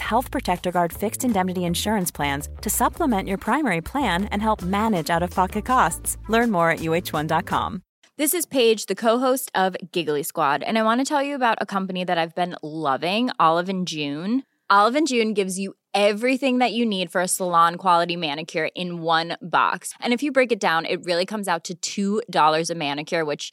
Health Protector Guard fixed indemnity insurance plans to supplement your primary plan and help manage out of pocket costs. Learn more at uh1.com. This is Paige, the co-host of Giggly Squad, and I want to tell you about a company that I've been loving, Olive and June. Olive and June gives you everything that you need for a salon quality manicure in one box. And if you break it down, it really comes out to $2 a manicure, which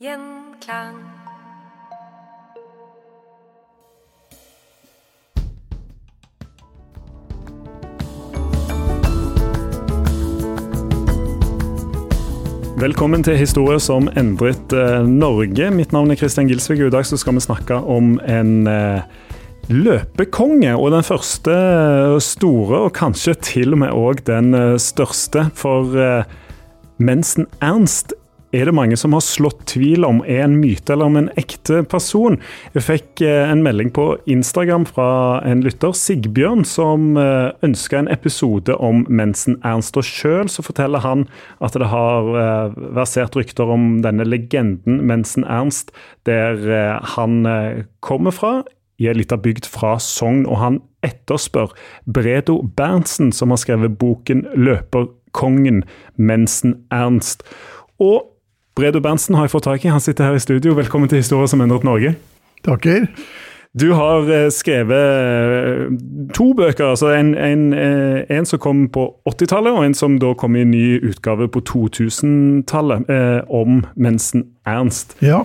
Gjenklang. Velkommen til historie som endret eh, Norge. Mitt navn er Kristian Gilsvig, og i dag så skal vi snakke om en eh, løpekonge. Og den første eh, store, og kanskje til og med òg den eh, største. For eh, Mensen Ernst er det mange som har slått tvil om er en myte eller om en ekte person. Jeg fikk en melding på Instagram fra en lytter, Sigbjørn, som ønska en episode om Mensen Ernst. Og sjøl så forteller han at det har versert rykter om denne legenden Mensen Ernst, der han kommer fra. I ei lita bygd fra Sogn, og han etterspør Bredo Berntsen, som har skrevet boken 'Løperkongen Mensen Ernst'. Og Bredo Berntsen har jeg fått tak i. Han sitter her i studio. Velkommen til Historie som endret Norge. Takker. Du har eh, skrevet eh, to bøker. altså En, en, eh, en som kom på 80-tallet, og en som da kom i en ny utgave på 2000-tallet, eh, om Mensen Ernst. Ja,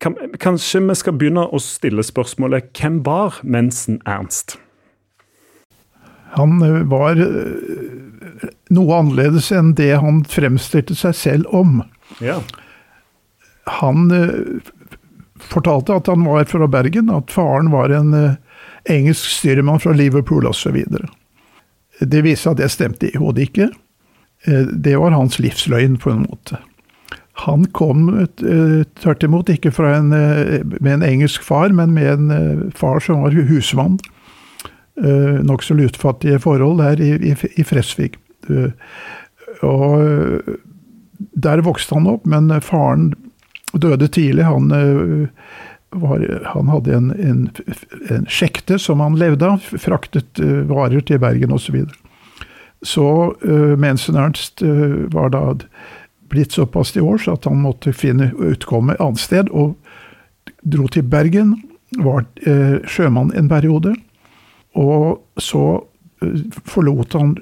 kanskje vi skal begynne å stille spørsmålet hvem var Mensen Ernst? han eh, var eh, noe annerledes enn det han fremstilte seg selv om. Ja. Han eh, fortalte at han var fra Bergen, at faren var en engelsk styrmann fra Liverpool osv. Det viste at det stemte i hodet ikke. Det var hans livsløgn, på en måte. Han kom eh, tvert imot ikke en, eh, med en engelsk far, men med en eh, far som var husmann. Nokså lutfattige forhold der i, i, i Fresvig. Eh, og der vokste han opp, men faren døde tidlig. Han, var, han hadde en, en, en sjekte som han levde av, fraktet varer til Bergen osv. Så, videre. så Mensen Ernst eh, var da blitt såpass til års at han måtte finne utkomme annet sted, og dro til Bergen. Var eh, sjømann en periode. Og så eh, forlot han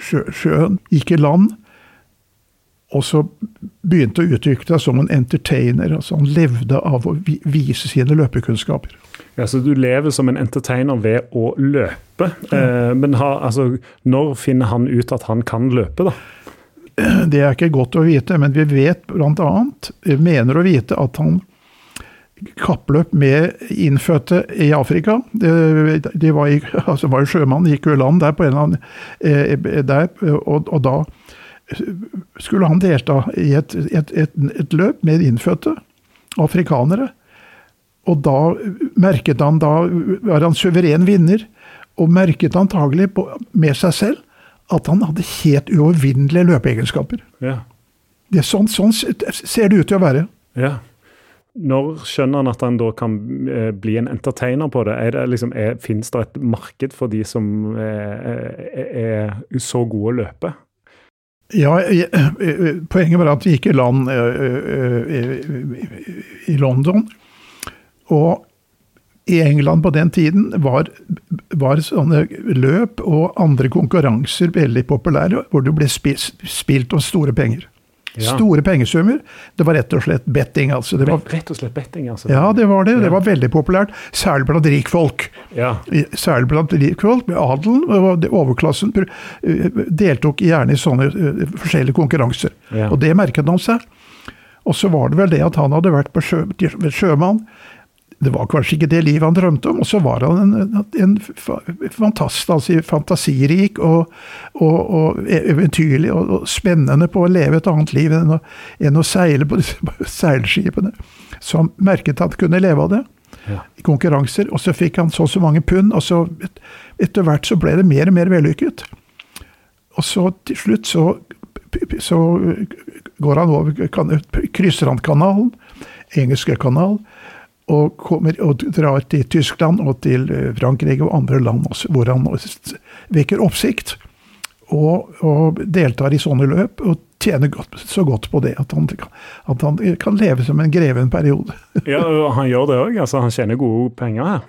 sjø, sjøen, gikk i land, og så begynte å utvikle seg som en entertainer. altså Han levde av å vise sine løpekunnskaper. Ja, Så du lever som en entertainer ved å løpe. Eh, men ha, altså, når finner han ut at han kan løpe, da? Det er ikke godt å vite, men vi vet bl.a. mener å vite at han kappløp med innfødte i Afrika. De, de var, altså var jo sjømann, gikk jo i land der på en eller annen eh, der, og, og da skulle han delta i et, et, et, et løp med innfødte afrikanere. Og da merket han Da var han suveren vinner, og merket antagelig på, med seg selv at han hadde helt uovervinnelige løpeegenskaper. Ja. Det er sånn, sånn ser det ut til å være. ja. Når skjønner han at han da kan eh, bli en entertainer på det? Er det liksom, Fins det et marked for de som er, er, er så gode å løpe? Ja, poenget var at vi gikk i land i London. Og i England på den tiden var, var, sånne løp og andre konkurranser veldig populære, hvor det ble spilt, spilt om store penger. Ja. Store pengesummer. Det var rett og slett betting. altså. Det var, rett og slett betting, altså? Ja, det var det. Det var veldig populært. Særlig blant rikfolk. Ja. Særlig blant rikfolk. Adelen og overklassen deltok gjerne i sånne forskjellige konkurranser. Ja. Og det merket han seg. Og så var det vel det at han hadde vært på sjø, sjømann det var kanskje ikke det livet han drømte om. Og så var han en, en fantast, altså fantasirik og, og, og eventyrlig og, og, spennende på å leve et annet liv enn å, enn å seile på disse seilskipene. Så han merket at han kunne leve av det. Ja. I konkurranser. Og så fikk han så og så mange pund, og så et, etter hvert så ble det mer og mer vellykket. Og så til slutt så, så går han over, han kanalen, engelske kanal, og, kommer, og drar til Tyskland og til eh, Frankrike og andre land hvor han vekker oppsikt. Og, og, deltar i sånne løp, og tjener godt, så godt på det at han, at han, kan leve som en greve en periode. ja, Han gjør det òg? Altså, han tjener gode penger her?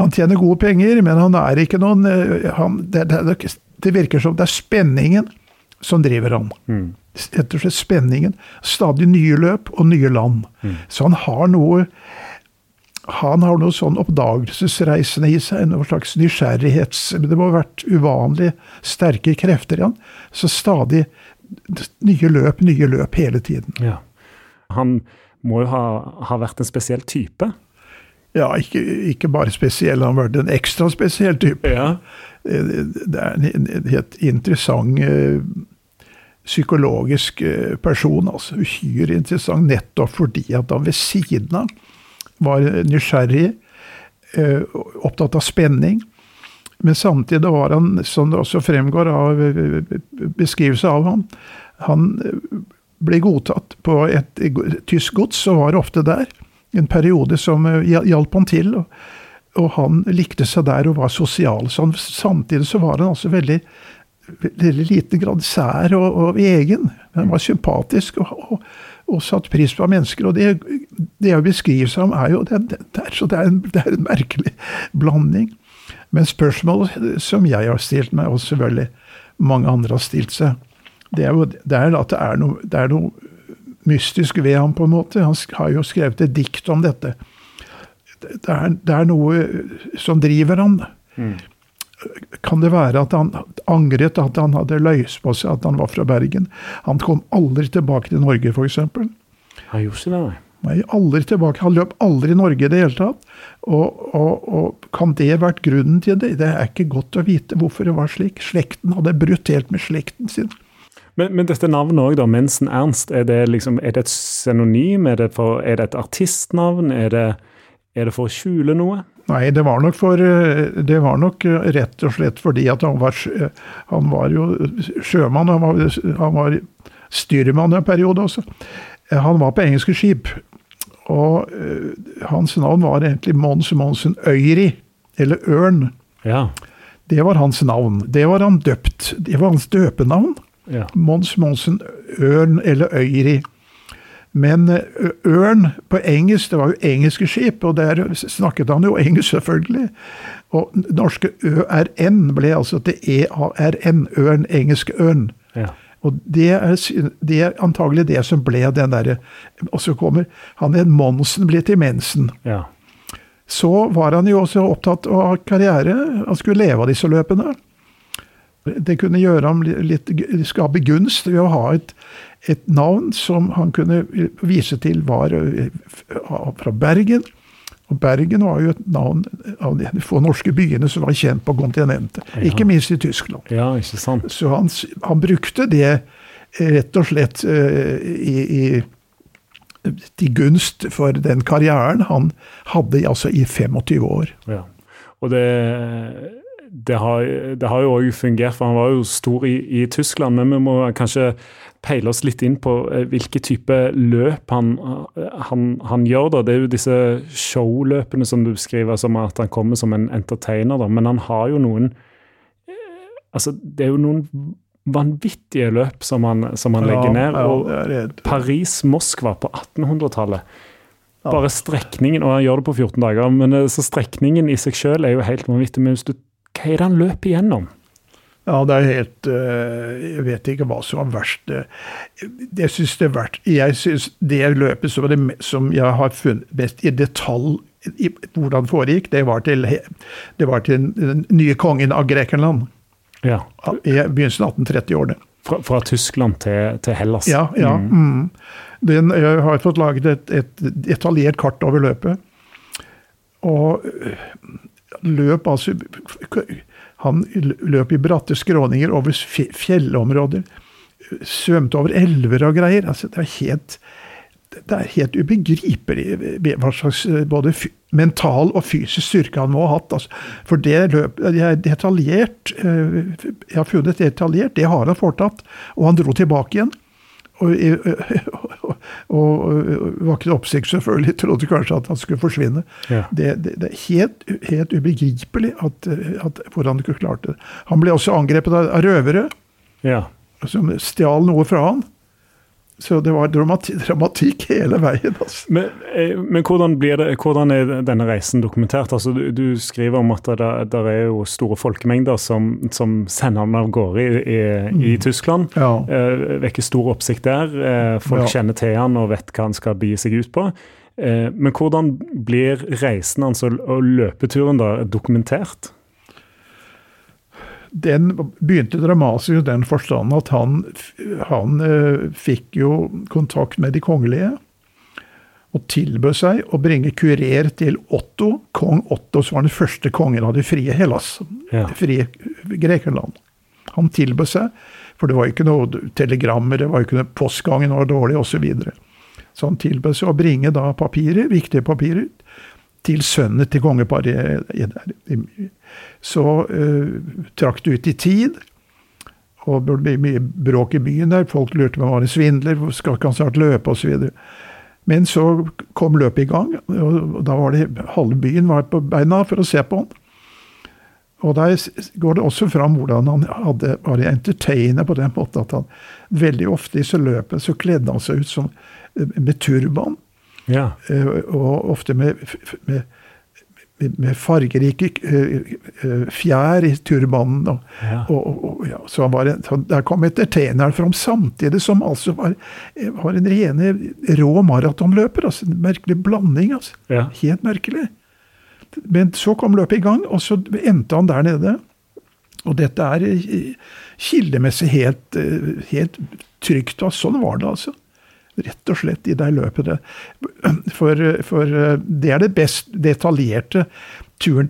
Han tjener gode penger, men han er ikke noen eh, han, det, det, det, virker som det er spenningen som driver han. Mm. Rett og slett spenningen. Stadig nye løp og nye land. Mm. Så han har noe han har noe sånn oppdagelsesreisende i seg, noe slags nysgjerrighets... Det må ha vært uvanlig sterke krefter i han. Så stadig nye løp, nye løp hele tiden. Ja. Han må jo ha, ha vært en spesiell type? Ja, ikke, ikke, bare spesiell, han har vært en ekstra spesiell type. Ja. Det er en, helt interessant eh, psykologisk eh, person. altså Uhyre interessant nettopp fordi at han ved siden av var nysgjerrig, eh, opptatt av spenning. Men samtidig var han, som det også fremgår av eh, beskrivelse av ham, han eh, ble godtatt på et tysk gods og var ofte der. En periode som hjalp han til. Og, han likte seg der og var sosial. Så han, samtidig så var han altså veldig veldig liten grad sær og, og egen. Han var sympatisk og, og, og satt pris på mennesker. Og det, det jeg beskriver seg om, er jo det, det, er, så det er, en, det er en merkelig blanding. Men spørsmålet som jeg har stilt meg, og selvfølgelig mange andre har stilt seg, det er jo det er at det er, noe, det er noe mystisk ved ham, på en måte. Han har jo skrevet et dikt om dette. Det er, det er noe som driver ham. Mm. Kan det være at han angret at han hadde løyes på seg at han var fra Bergen? Han kom aldri tilbake til Norge, f.eks. Han gjorde ikke det, nei. Nei, aldri tilbake. Han løp aldri i Norge i det hele tatt. Og, og, og, kan det vært grunnen til det? Det er ikke godt å vite hvorfor det var slik. Slekten hadde brutt helt med slekten sin. Men, men dette navnet òg, da, Mensen Ernst, er det, liksom, er det et synonym? Er det, for, er det et artistnavn? Er det, er det for å skjule noe? Nei, det var nok for eh, Det var nok eh, rett og slett fordi at han var, han var jo sjømann. Han var, han var styrmann en periode også. Han var på engelske skip. Og hans navn var egentlig Mons Monsen Øyri, eller Ørn. Ja. Det var hans navn. Det var han døpt. Det var hans døpenavn. Ja. Mons Monsen Ørn eller Øyri. Men ørn på engelsk, det var jo engelske skip, og der snakket han jo engelsk, selvfølgelig. Og norske ØRN ble altså til EARN, ørn, engelsk ørn. Ja. Og det er, det er, antagelig det som ble den derre Og så kommer han en Monsen blir til mensen. Ja. Så var han jo også opptatt av karriere. Han skulle leve av disse løpene. Det kunne gjøre ham litt, skape gunst ved å ha et, et navn som han kunne vise til var eh, fra Bergen. Og Bergen var jo et navn av de få norske byene som var kjent på kontinentet. Ja. Ikke minst i Tyskland. Ja, ikke sant. Så han, han brukte det eh, rett og slett uh, i, i, til gunst for den karrieren han hadde altså i 25 år. Ja. Og det det har, det har jo òg fungert, for han var jo stor i, i, Tyskland. Men vi må kanskje peile oss litt inn på eh, hvilke type løp han, han, han gjør. da. Det er jo disse showløpene som du beskriver, som at han kommer som en entertainer. da. Men han har jo noen Altså, det er jo noen vanvittige løp som han, som han legger ned. og Paris-Moskva på 1800-tallet. Bare strekningen, og han gjør det på 14 dager, men eh, så strekningen i seg selv er jo helt vanvittig. Men hvis du, hva er det han løper igjennom? Ja, det er helt eh, Jeg vet ikke hva som var verst. Jeg syns det er verdt Jeg syns det løpet som, det, som jeg har funnet best i detalj i hvordan det foregikk, det var til, det var til den nye kongen av Grekenland. Ja. I begynnelsen av 1830-årene. Fra, fra, Tyskland til, til, Hellas? Ja. ja mm. Mm. Den, jeg har fått laget et, et detaljert kart over løpet. Og løp altså Han løp i bratte skråninger over fjellområder. Svømte over elver og greier. Altså, det er helt det er helt ubegripelig hva slags øh, både mental og fysisk styrke han må ha hatt. Altså. For det løpet er detaljert Jeg har funnet detaljert, det har han foretatt. Og han dro tilbake igjen. Og, og, og, var ikke oppsikt, selvfølgelig. Trodde kanskje at han skulle forsvinne. Ja. Det, det, det, er helt, helt ubegripelig at, at, hvordan han ikke klarte det. Han ble også angrepet av, av røvere. Ja. Som stjal noe fra han. Så det var dramatikk, dramatikk hele veien. Altså. Men, eh, men hvordan, det, hvordan, er denne reisen dokumentert? Altså, du, du skriver om at det, det, er jo store folkemengder som, som sender den av gårde i, i, mm. i Tyskland. Ja. Eh, vekker stor oppsikt der. Eh, folk ja. kjenner til han og vet hva han skal begi seg ut på. Eh, men hvordan blir reisen hans og, og løpeturen da dokumentert? Den begynte dramatisk i den forstand at han, han uh, fikk jo kontakt med de kongelige. Og tilbød seg å bringe kurer til Otto, kong Otto, som var den første kongen av det frie Hellas. Ja. frie Grekenland. Han tilbød seg, for det var ikke noe telegrammer, det var ikke noe postgangen var dårlig, osv. Så, videre. så han tilbød seg å bringe da papirer, viktige papirer til sønnen til kongeparet. Så uh, trakk det ut i tid. Og det ble mye bråk i byen der. Folk lurte på om han var en svindler, skal ikke han snart løpe, osv. Men så kom løpet i gang, og da var det halve byen var på beina for å se på han. Og der går det også fram hvordan han hadde, var entertainer på den måten at han veldig ofte i så løpet så kledde han seg ut som, med turban. Ja. Eh, og ofte med, med, med fargerike eh, eh, fjær i turbanen. Og, ja. og, og, ja, så, en, så Der kom entertaineren fram samtidig som altså var, var en rene rå maratonløper. Altså, en merkelig blanding. Altså. Ja. Helt merkelig. Men så kom løpet i gang, og så endte han der nede. Og dette er kildemessig helt, helt trygt. Og sånn var det, altså. Rett og slett i det løpet. For, for det er det best detaljerte. Turen,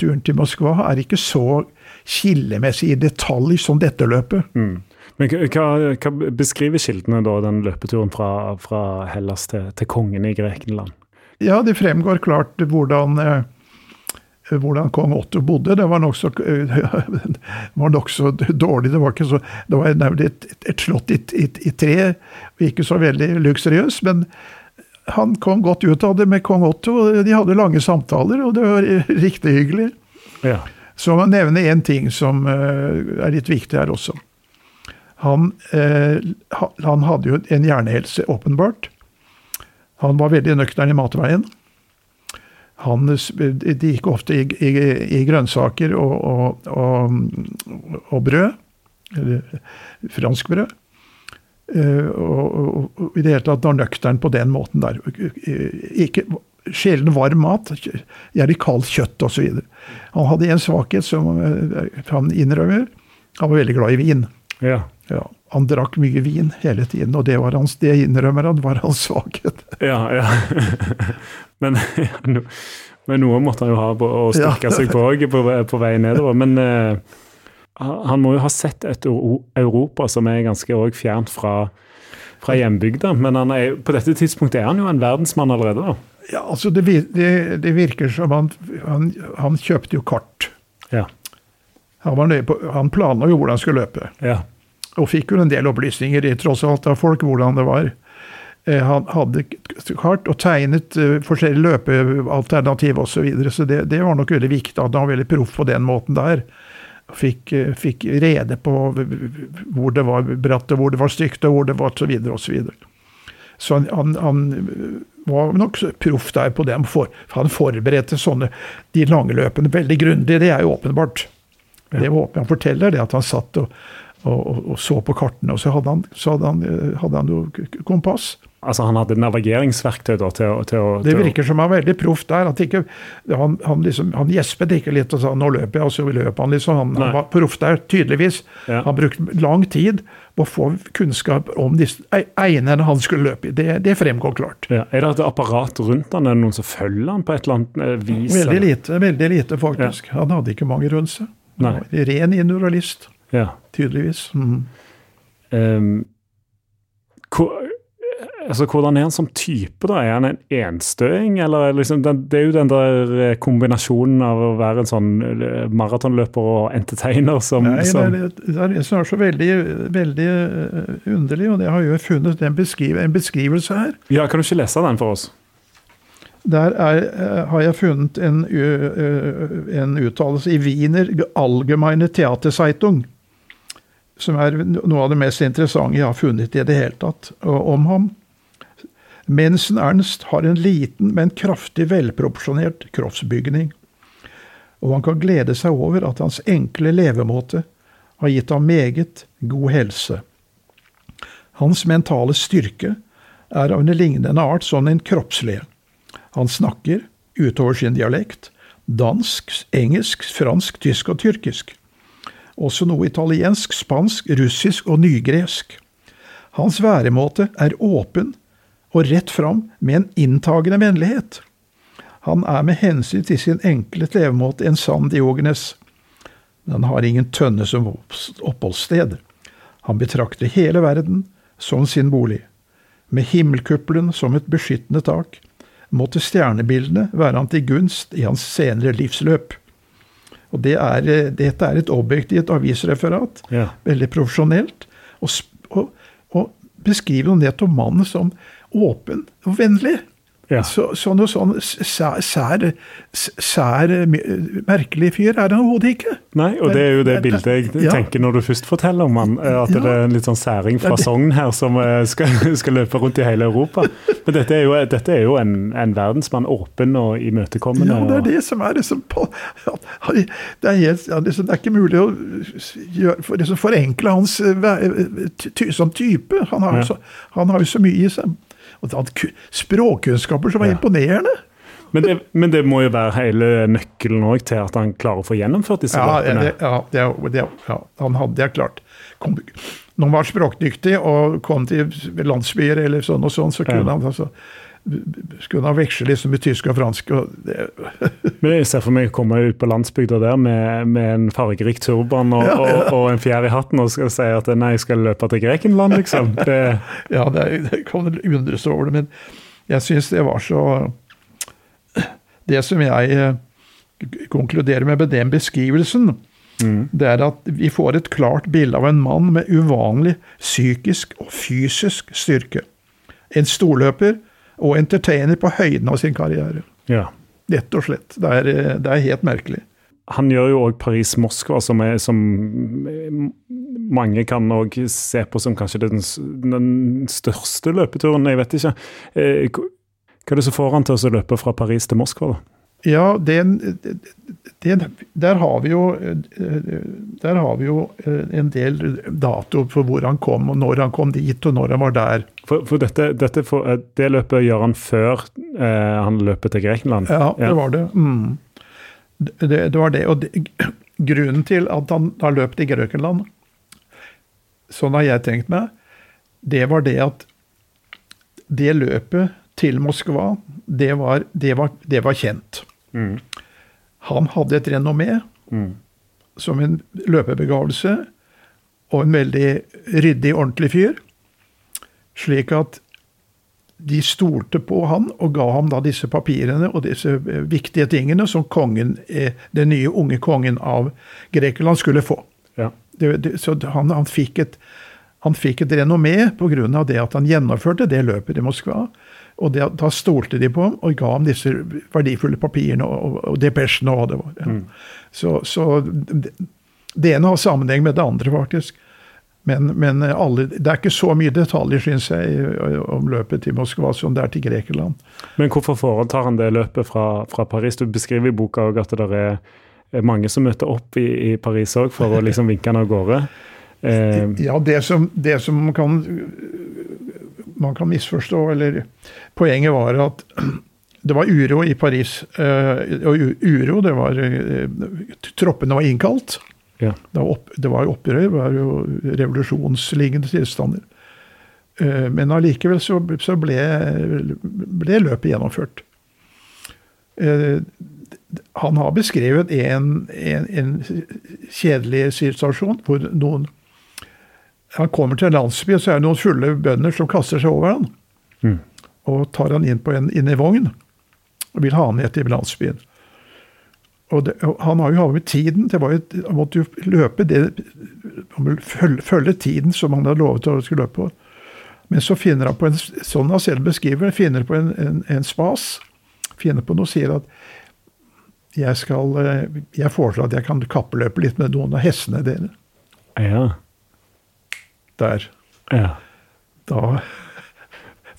turen, til Moskva er ikke så kildemessig i detalj som dette løpet. Mm. Men hva, hva, beskriver kildene da, den løpeturen fra, fra Hellas til, til kongen i Grekenland? Ja, det fremgår klart hvordan eh, hvordan kong Otto bodde. Det var nokså nok dårlig. Det var, så, det var et, et slott i, i, i, tre, ikke så veldig luksuriøst. Men han kom godt ut av det med kong Otto. og De hadde lange samtaler, og det var riktig hyggelig. Ja. Så må jeg nevne én ting som uh, er litt viktig her også. Han, uh, han hadde jo en hjernehelse, åpenbart. Han var veldig nøktern i matveien. Han, de gikk ofte i, i, i grønnsaker og, og, og, og, brød. Eller fransk brød. Uh, og, i det hele tatt var nøktern på den måten der. Ikke, sjelden varm mat. Gjerne kaldt kjøtt osv. Han hadde en svakhet som uh, han innrømmer. Han var veldig glad i vin. Ja. ja. Han drakk mye vin hele tiden, og det, var hans, det innrømmer han var hans svakhet. Ja, ja. Men, men, noe måtte han jo ha på, å styrke ja. seg på òg på, på, vei nedover. Men uh, han må jo ha sett et Europa som er ganske fjernt fra, fra hjembygda. Men er, på dette tidspunktet er han jo en verdensmann allerede, da. Ja, altså det, det, det virker som han, han, han kjøpte jo kart. Ja. Han, var nøye på, han planla jo hvordan han skulle løpe. Ja. Og fikk jo en del opplysninger i tross alt av folk hvordan det var. Eh, Han hadde kart og tegnet eh, forskjellige løpealternativ osv. Så, videre, så det, det var nok veldig viktig at han var veldig proff på den måten der. Fikk, eh, fikk rede på hvor det var bratt, og hvor det var stygt, og hvor det var så videre og Så, så han, han, han var nok proff der på det. For, for han forberedte sånne, de lange løpene veldig grundig, det er jo åpenbart. Det var Han forteller det at han satt og, og, og, og så på kartene, og så hadde han, så hadde han, eh, hadde han jo kompass. Altså han hadde navigeringsverktøy da, til, å- til, å- Det virker som han var veldig proff der. at ikke, Han, han, liksom, han gjespet ikke litt og sa 'nå løper jeg', og så løp han liksom. Han, han var proff der, tydeligvis. Ja. Han brukte lang tid på å få kunnskap om disse ei- han skulle løpe i. Det, det fremgår klart. ja. Er det et apparat rundt han? Er det noen som følger han på et eller annet eh, vis? Veldig lite, veldig lite faktisk. Han hadde ikke mange rundt seg. Ren individualist, Ja. tydeligvis. Mm. Um, altså, hvordan er han som type, da? Er han en enstøing, eller er liksom Det er jo den der eh, kombinasjonen av å være en sånn eh, maratonløper og entertainer som, Nei, det er, det er det som er så veldig, veldig eh, underlig, og det har jo funnet en, beskriv, en beskrivelse her. Ja, Kan du ikke lese den for oss? Der er, har jeg funnet en, en uttalelse i Wiener Allgemeine Theaterzeitung, som er noe av det mest interessante jeg har funnet i det hele tatt om ham. Mensen Ernst har en liten, men kraftig velproporsjonert kroppsbygning, og han kan glede seg over at hans enkle levemåte har gitt ham meget god helse. Hans mentale styrke er av en lignende art som den kroppslige. Han snakker, utover sin dialekt, dansk, engelsk, fransk, tysk og tyrkisk. Også noe italiensk, spansk, russisk og nygresk. Hans væremåte er åpen og rett fram med en inntagende vennlighet. Han er med hensyn til sin enkle levemåte en sann Diogenes. han har ingen tønne som oppholdssted. Han betrakter hele verden som sin bolig. Med himmelkuppelen som et beskyttende tak, måtte stjernebildene være han til gunst i hans senere livsløp. Og det er, eh, Dette er et objektivt avisreferat, Ja. veldig profesjonelt, og, og, og beskriver jo nettopp mannen som åpen og vennlig. Ja. Så, sånn og sånn sær, sær, sær merkelig fyr er han overhodet ikke. Nei, og det er jo det bildet jeg Ja. tenker når du først forteller om han, eh, at Ja. det er en litt sånn særing fra Sogn her som eh, skal, skal løpe rundt i hele Europa. Men dette er jo, dette er jo en, en verdensmann, åpen og imøtekommende. Ja, det er det som er liksom på, det, er helt, liksom, det er ikke mulig å gjøre, liksom, forenkle hans eh, som type. Han har, jo så, han har jo så mye i seg. Og hadde språkkunnskaper som var Ja. imponerende. Men det, men det må jo være hele nøkkelen også til at han klarer å få gjennomført disse Ja, løpene. ja, det, det, ja, han hadde det klart. Kom, når han var språkdyktig og kom til landsbyer eller sånn og sånn, så kunne Ja. han altså skulle han veksle liksom i tysk og fransk. Og det, Men jeg ser for meg å komme ut på landsbygda der med, med en fargerik turban og, Ja, ja. og, og en fjær i hatten og skal si at nei, jeg skal løpe til Grekenland, liksom. Det, Ja, det, det kan undres over det, men jeg syns det var så Det som jeg eh, konkluderer med med den beskrivelsen, det er at vi får et klart bilde av en mann med uvanlig psykisk og fysisk styrke. En storløper og entertainer på høyden av sin karriere. ja. Rett og slett. Det er, det er helt merkelig. Han gjør jo òg Paris-Moskva, som, er- som mange kan òg se på som kanskje den, den største løpeturen. Jeg vet ikke. Eh, hva er det som får han til å løpe fra Paris til Moskva? da? Ja, den, den, der har vi jo Der har vi jo eh, en del dato for hvor han kom, og når han kom dit, og når han var der. For, for dette, dette for, eh, det løpet gjør han før eh, han løper til Grekenland? Ja, det var det. Mm. Det, det var det. Og det, grunnen til at han har løpt i Grøkenland, sånn har jeg tenkt meg, det var det at det løpet til Moskva, det var, det var, det var kjent. Mm. Han hadde et renommé Mm. som en løpebegavelse, og en veldig ryddig, ordentlig fyr. Slik at de stolte på han og ga ham da disse papirene og disse eh, viktige tingene som kongen, eh, den nye unge kongen av Grekeland skulle få. Ja. Det, det, så han, han, fikk et, han fikk et renommé pga. det at han gjennomførte det løpet i Moskva. Og det, da stolte de på ham og ga ham disse verdifulle papirene og, og, og depesjene. og hva det var. Ja. Mm. Så, så det, det ene har sammenheng med det andre, faktisk. Men, men alle, det er ikke så mye detaljer, syns jeg, om løpet til Moskva som det er til Grekeland. Men hvorfor foretar han det løpet fra, fra Paris? Du beskriver i boka at det er mange som møter opp i, i Paris òg for å liksom vinke han av gårde. Eh. Ja, det som, det som kan, man kan misforstå, eller poenget var at det var uro i Paris. Eh, og uro, det var eh, Troppene var innkalt. Ja. Det, var opp, det var opprør, det var jo revolusjonslignende tilstander. Eh, men allikevel så, så ble, ble, løpet gjennomført. Han har beskrevet en, en, en kjedelig situasjon hvor noen Han kommer til en landsby, og så er det noen fulle bønder som kaster seg over han. Mm. Og tar han inn på en, inn i vogn og vil ha han ned til landsbyen. Og det, han har jo hatt med tiden. det var jo, Han måtte jo løpe det følge, følge tiden som han hadde lovet å skulle løpe på. Men så finner han på en sånn han selv beskriver finner på en, en, en spas. Finner på noe og sier at jeg skal eh, Jeg foreslår at jeg kan kappløpe litt med noen av hestene dine. Ja. Der. Ja. Da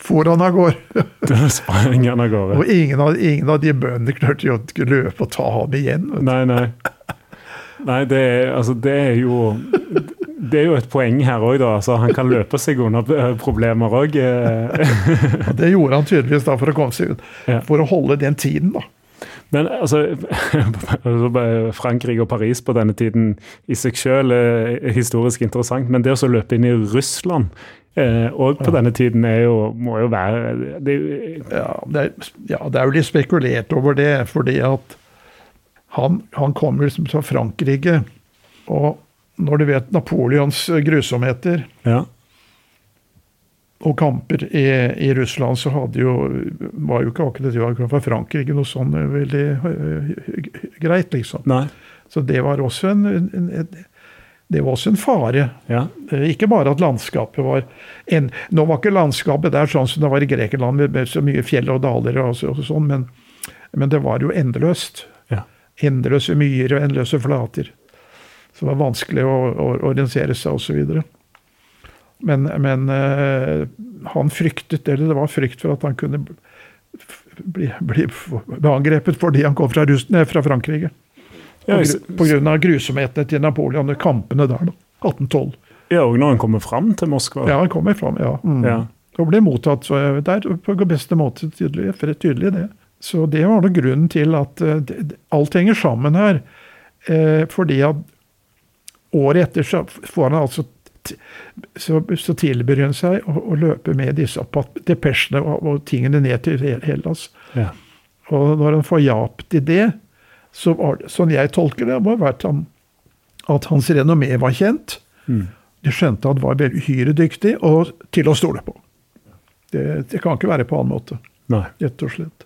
for han av gårde. Da sprang han av gårde. Og ingen av, ingen av de bøndene klarte å løpe og ta ham igjen. Nei, nei. Nei, det er, altså, det er jo det er jo et poeng her òg, da. Altså, han kan løpe seg unna problemer òg. ja, det gjorde han tydeligvis da for å komme seg ut. For å holde den tiden, da. Men altså, Frankrike og Paris på denne tiden i seg selv er historisk interessant. Men det å løpe inn i Russland Eh, og på denne tiden er jo, må jo være det, ja, det er, ja, det er jo litt spekulert over det, fordi at han, han kom liksom fra Frankrike. Og når du vet Napoleons grusomheter ja. Og kamper i, i, Russland, så hadde jo, var jo ikke akkurat det var fra Frankrike noe sånn veldig uh, greit, liksom. Nei. Så det var også en, en, en det var også en fare. Ja. Eh, ikke bare at landskapet var en, Nå var ikke landskapet der sånn som det var i Grekenland, med så mye fjell og daler, og, så, og sånn, men, men, det var jo endeløst. Ja. Endeløse myrer og endeløse flater. Så det var vanskelig å, å orientere seg osv. Men, men uh, han fryktet, eller det var frykt for at han kunne bli, bli angrepet fordi han kom fra, Russen, fra Frankrike. Ja, Pga. grusomhetene til Napoleon og kampene der, da. 1812. Ja, Og når han kommer fram til Moskva? Ja, han kommer fram, ja. Mm. ja. Og ble mottatt der på beste måte, tydelig, tydelig det. Så det var da grunnen til at uh, alt henger sammen her. Uh, fordi at året etter så får han altså så, så tilbyr han seg å, å, løpe med disse depesjene og, og, tingene ned til Hellas. Ja. Og når han får ja til det, så var det, sånn jeg tolker det, må ha vært at hans renommé var kjent. Mm. De skjønte han var uhyre dyktig og til å stole på. Det, det kan ikke være på annen måte. Nei. Rett og slett.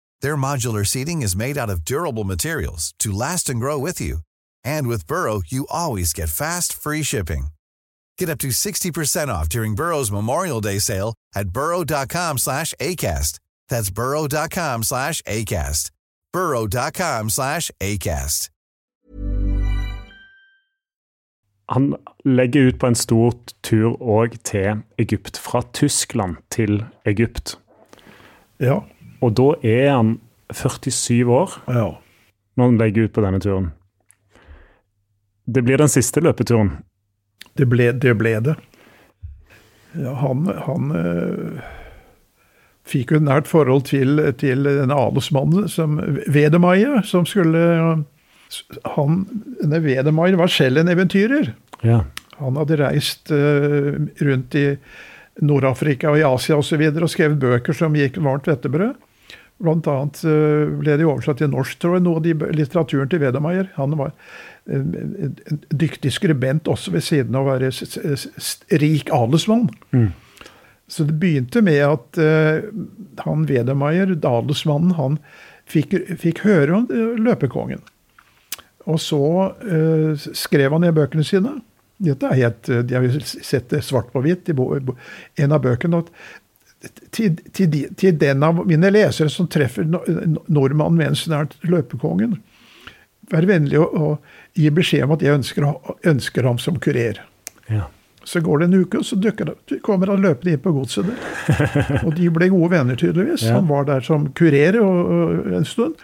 Their modular seating is made out of durable materials to last and grow with you. And with Burrow, you always get fast, free shipping. Get up to 60% off during Burrow's Memorial Day sale at burrow.com slash ACAST. That's burrow.com slash ACAST. burrow.com slash ACAST. Han legger ut på en stor tur òg til Egypt. Fra Tyskland til Egypt. Ja. Og da er han 47 år ja. når han legger ut på denne turen. Det blir den siste løpeturen. Det ble det. Ble det. Ja, han, han øh, fikk jo et nært forhold til, til denne adelsmannen som Wedemeyer, som skulle han, denne Wedemeyer var selv en eventyrer. Ja. Han hadde reist øh, rundt i Nord-Afrika og i Asia osv. Og, så videre, og skrevet bøker som gikk varmt hvettebrød. Blant annet øh, ble det oversatt til norsk, tror jeg, noe av litteraturen til Wedemeyer. Han var en, dyktig skribent også ved siden av å være rik adelsmann. Mm. Så det begynte med at uh, han Wedemeyer, adelsmannen, han fikk, fikk, høre om løpekongen. Og så uh, skrev han i bøkene sine. Dette er helt, De har jo sett det svart på hvitt i en av bøkene. at til, til, til, den av mine lesere som treffer nordmannen mens hun er løpekongen, vær vennlig å, å, gi beskjed om at jeg ønsker, ønsker ham som kurer. Ja. Så går det en uke, og så dukker, kommer han løpende inn på godset der. Og de ble gode venner, tydeligvis. Ja. Han var der som kurer en stund.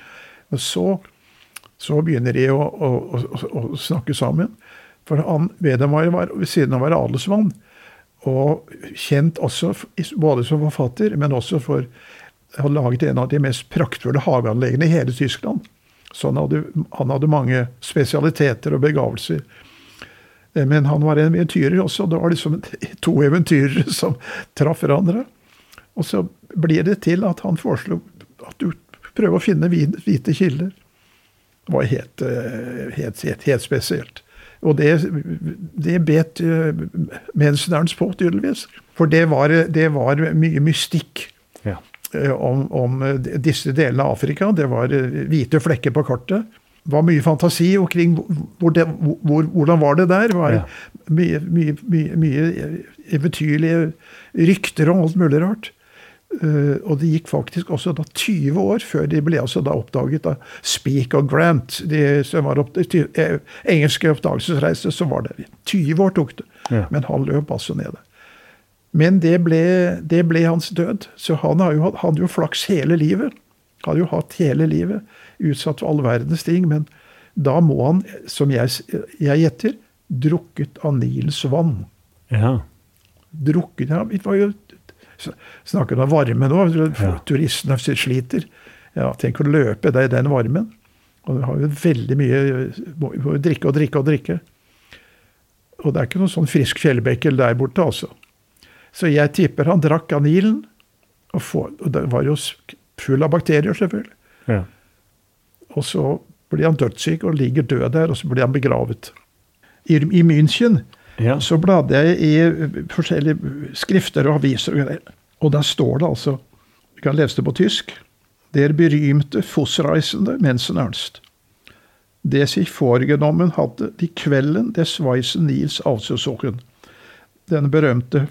Og så, så begynner de å, å, å, snakke sammen. For han Vedemar var ved siden av å være adelsmann, og kjent også både som forfatter, men også for å ha laget en av de mest praktfulle hageanleggene i hele Tyskland. Så han hadde, han hadde mange spesialiteter og begavelser. Eh, men han var en eventyrer også. Det var liksom to eventyrere som traff hverandre. Og så blir det til at han foreslo at du prøver å finne hvite kilder. Det var helt, eh, helt, helt, helt spesielt. Og det, det bet eh, på, tydeligvis. For det var, det var mye mystikk ja. om, om, disse delene av Afrika. Det var hvite flekker på kartet Det var mye fantasi omkring hvor det, hvor, hvordan var det der. Det var ja. mye, mye, mye, mye, eventyrlige rykter og alt mulig rart. Uh, og det gikk faktisk også da 20 år før de ble altså da oppdaget av Speak og Grant. De som var opp, de, eh, engelske oppdagelsesreiser, så var det 20 år tok det. Ja. Men han løp altså nede. Men det ble, det ble hans død. Så han hadde jo flaks hele livet. Hadde jo hatt hele livet utsatt for all verdens ting. Men da må han, som jeg, jeg gjetter, drukket av Nils vann. Ja. Drukket ja, det var jo Snakker om varme nå. Ja. Turistene sliter. Ja, tenk å løpe i den varmen. Og det har jo veldig mye må drikke og drikke og drikke. Og det er ikke noen sånn frisk fjellbekkel der borte, altså. Så jeg tipper han drakk av Nilen. Og, for, og det var jo full av bakterier, selvfølgelig. Ja. Og så blir han dødssyk og ligger død der, og så blir han begravet. I, i München ja. så bladde jeg i forskjellige skrifter og aviser, og. Og der står det altså Vi kan lese det på tysk. Der berymte Fossreisende Mensen Ernst. Det sich vorgenommen hadde de kvelden des Weissen Nils Avsøsåken. Den berømte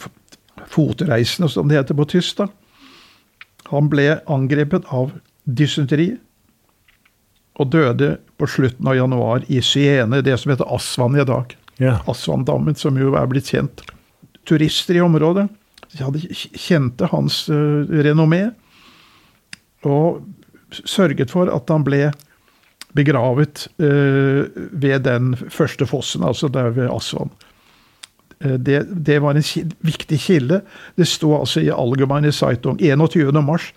fotreisende, som det heter på tysk. da. Han ble angrepet av dysenteri og døde på slutten av januar i Syene, det som heter Aswan i dag. Ja. Aswandammen, som jo er blitt kjent. Turister i området hadde kjente hans uh, renommé og sørget for at han ble begravet uh, ved den første fossen, altså der ved Aswan. Uh, det, det, var en viktig kilde. Det sto altså i Allgemeine Zeitung 21. mars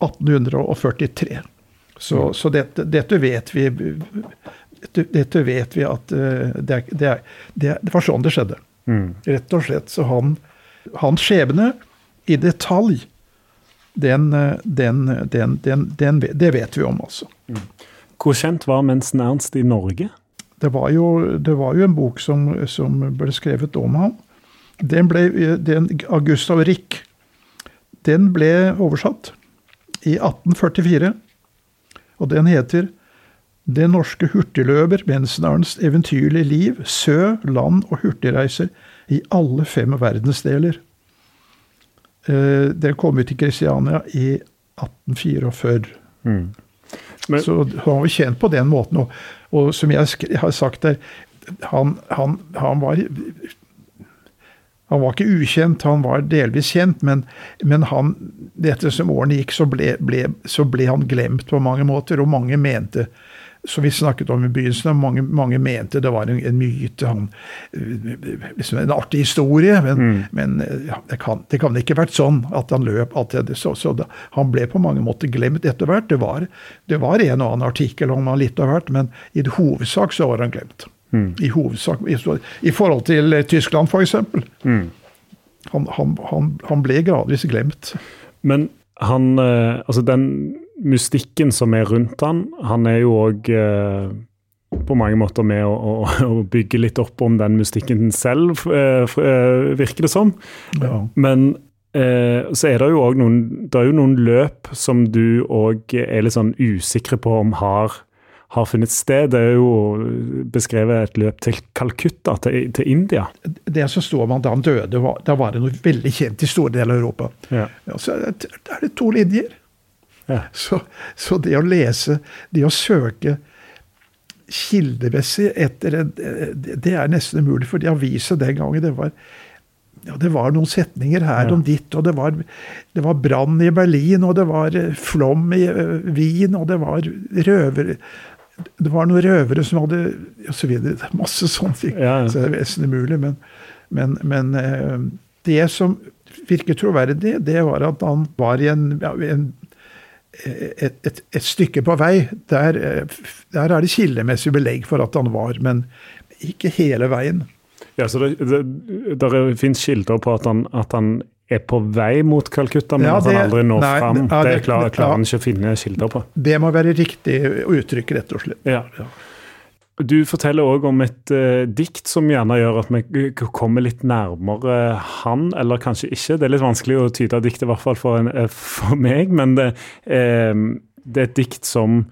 1843. Så, så dette, dette, vet vi dette, vet vi at uh, det, det, det, det, var sånn det skjedde. Mm. Rett og slett. Så han, hans skjebne i detalj, den, eh, den, den, det vet vi om, altså. Mm. Hvor kjent var Mensen Ernst i Norge? Det var jo, det var jo en bok som, som, ble skrevet om ham. Den ble, den, av Gustav Rick. Den ble oversatt i 1844. Og den heter Det norske hurtigløper Mensenarens eventyrlige liv, sø, land og hurtigreiser i alle fem verdensdeler. Eh, den kom ut i Kristiania i 1844. Mm. Men, Så han var kjent på den måten. Og, og som jeg har sagt der, han, han, han var han var ikke ukjent, han var delvis kjent, men, men han, etter som årene gikk, så ble, ble, så ble han glemt på mange måter. Og mange mente, som vi snakket om i begynnelsen, mange, mange mente det var en, en myte, han, eh, liksom en artig historie. Men, men eh, ja, det, kan, det kan ikke vært sånn at han løp. At det, så, så da, han ble på mange måter glemt etter hvert. Det var, det var en og annen artikkel om han litt av hvert, men i det hovedsak så var han glemt. I hovedsak, i, I forhold til eh, Tyskland, f.eks. Han, han, han, han ble gradvis glemt. men han Altså, den mystikken som er rundt han, han er jo òg eh, på mange måter med å, å, å bygge litt opp om den mystikken selv, eh, eh, virker det som. Ja. Men eh, så er det jo òg noen Det er jo noen løp som du òg er litt sånn usikre på om har, har funnet sted. Det er jo beskrevet et løp til Calcutta, til, til India. Det som står om da han døde, var, da var det noe veldig kjent i store deler av Europa. Ja. Ja, så er det to linjer. Ja. Så, så det å lese, det å søke kildemessig etter en, det er nesten umulig, for de aviser den gangen det var ja, det var noen setninger her Ja. om ditt, og det var, det var brann i Berlin, og det var eh, flom i uh, Wien, og det var røvere Det var noen røvere som hadde og så videre. Er Masse sånne ting. Ja, ja. Så det er nesten umulig. Men, men, men uh, det som virket troverdig, det var at han var i en, ja, en et, et, et stykke på vei. Der, der er det kildemessig belegg for at han var, men ikke hele veien. Ja, så det, det, der finnes kilder på at han, at han er på vei mot Calcutta, men Ja, at han aldri når nei, fram. ja, Det det- klarer, klarer han ikke å finne kilder på. Det må være riktig uttrykk, rett og slett. Ja. Du forteller òg om et uh, dikt som gjerne gjør at vi kommer litt nærmere han, eller kanskje ikke. Det er litt vanskelig å tyde diktet, i hvert fall for, en, eh, for meg, men det, eh, det er et dikt som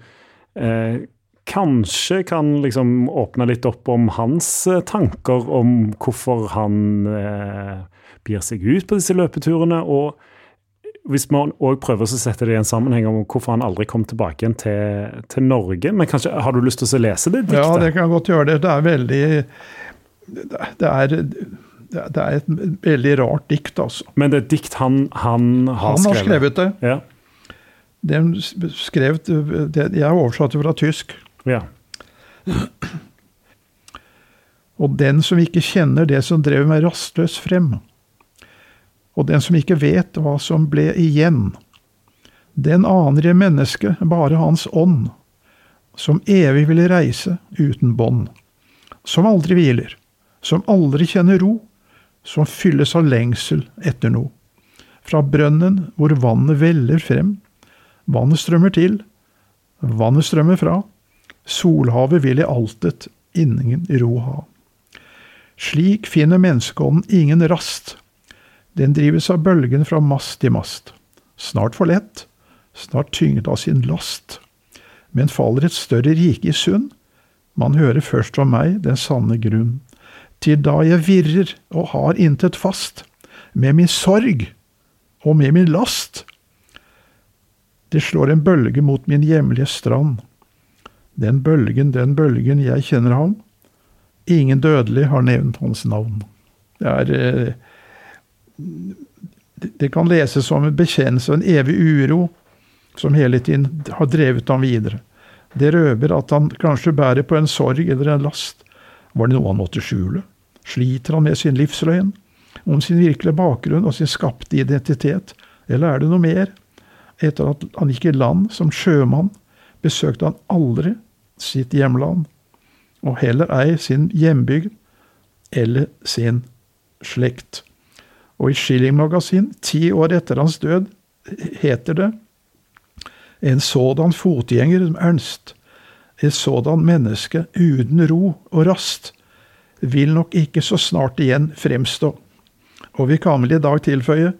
eh, kanskje kan liksom åpne litt opp om hans eh, tanker om hvorfor han eh, begir seg ut på disse løpeturene. og hvis man òg prøver å sette det i en sammenheng om hvorfor han aldri kom tilbake igjen til, til Norge Men kanskje har du lyst til å lese det diktet? Ja, det kan godt gjøre det. Det er veldig Det er, det er et veldig rart dikt, altså. Men det er et dikt han, han har Han har skrevet? skrevet det. Ja. Det skrev, det, jeg oversatte oversatt fra tysk. ja. Og den som ikke kjenner det som drev meg rastløs frem, og den som ikke vet hva som ble igjen, den aner i mennesket bare hans ånd, som evig vil reise uten bånd, som aldri hviler, som aldri kjenner ro, som fylles av lengsel etter noe. Fra brønnen hvor vannet veller frem, vannet strømmer til, vannet strømmer fra, solhavet vil i altet ingen ro ha. Slik finner menneskeånden ingen rast. Den drives av bølgen fra mast til mast. Snart for lett, snart tynget av sin last. Men faller et større rike i sund, man hører først om meg den sanne grunn. Til da jeg virrer og har intet fast, med min sorg og med min last. Det slår en bølge mot min hjemlige strand. Den bølgen, den bølgen, jeg kjenner ham. Ingen dødelig har nevnt hans navn. Det er eh, det- kan leses som en bekjennelse av en evig uro som hele tiden har drevet ham videre. Det røver at han kanskje bærer på en sorg eller en last. Var det noe han måtte skjule? Sliter han med sin livsløgn? Om sin virkelige bakgrunn og sin skapte identitet? Eller er det noe mer? Etter at han gikk i land som sjømann, besøkte han aldri sitt hjemland, og heller ei sin hjembygd eller sin slekt. Og i Schilling-magasin, ti år etter hans død, heter det en sådan fotgjenger som Ernst, et sådan menneske uten ro og rast, vil nok ikke så snart igjen fremstå. Og vi kan vel i dag tilføye,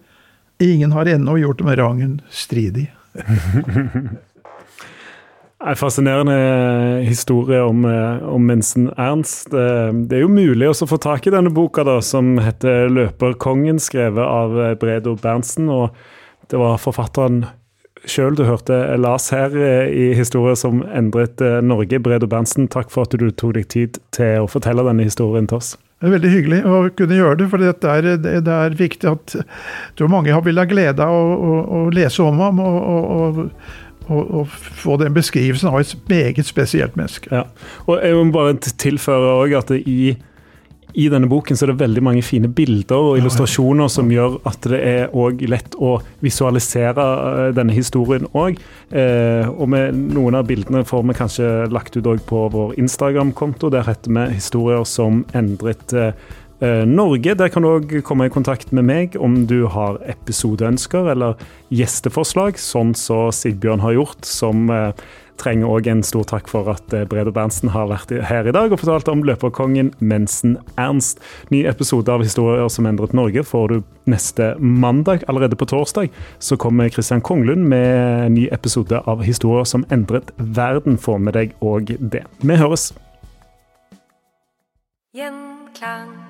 ingen har ennå gjort med rangen stridig. En fascinerende historie om, eh, om mensen Ernst. Det, er jo mulig å få tak i denne boka, da, som heter 'Løperkongen', skrevet av eh, Bredo Berntsen. og Det var forfatteren sjøl. Du hørte Lars her eh, i historier som endret eh, Norge. Bredo Berntsen, takk for at du tok deg tid til å fortelle denne historien til oss. Det er veldig hyggelig å kunne gjøre det, for det er, det er viktig at jeg tror mange vil ha glede av å, å, å, lese om ham og, og, og, og, få den beskrivelsen av et meget spesielt menneske. Ja. Og Jeg må bare tilføre også at i i denne boken så er det veldig mange fine bilder og illustrasjoner som gjør at det er lett å visualisere eh, denne historien òg. Eh, og med noen av bildene får vi kanskje lagt ut på vår Instagram-konto. Der heter vi 'Historier som endret eh, Norge. Der kan du òg komme i kontakt med meg om du har episodeønsker eller gjesteforslag, sånn som Sigbjørn har gjort, som trenger òg en stor takk for at eh, Brede Berntsen har vært her i dag og fortalt om løperkongen Mensen Ernst. Ny episode av Historier som endret Norge får du neste mandag. Allerede på torsdag så kommer Christian Konglund med ny episode av Historier som endret verden. Få med deg òg det. Vi høres. Gjenklang.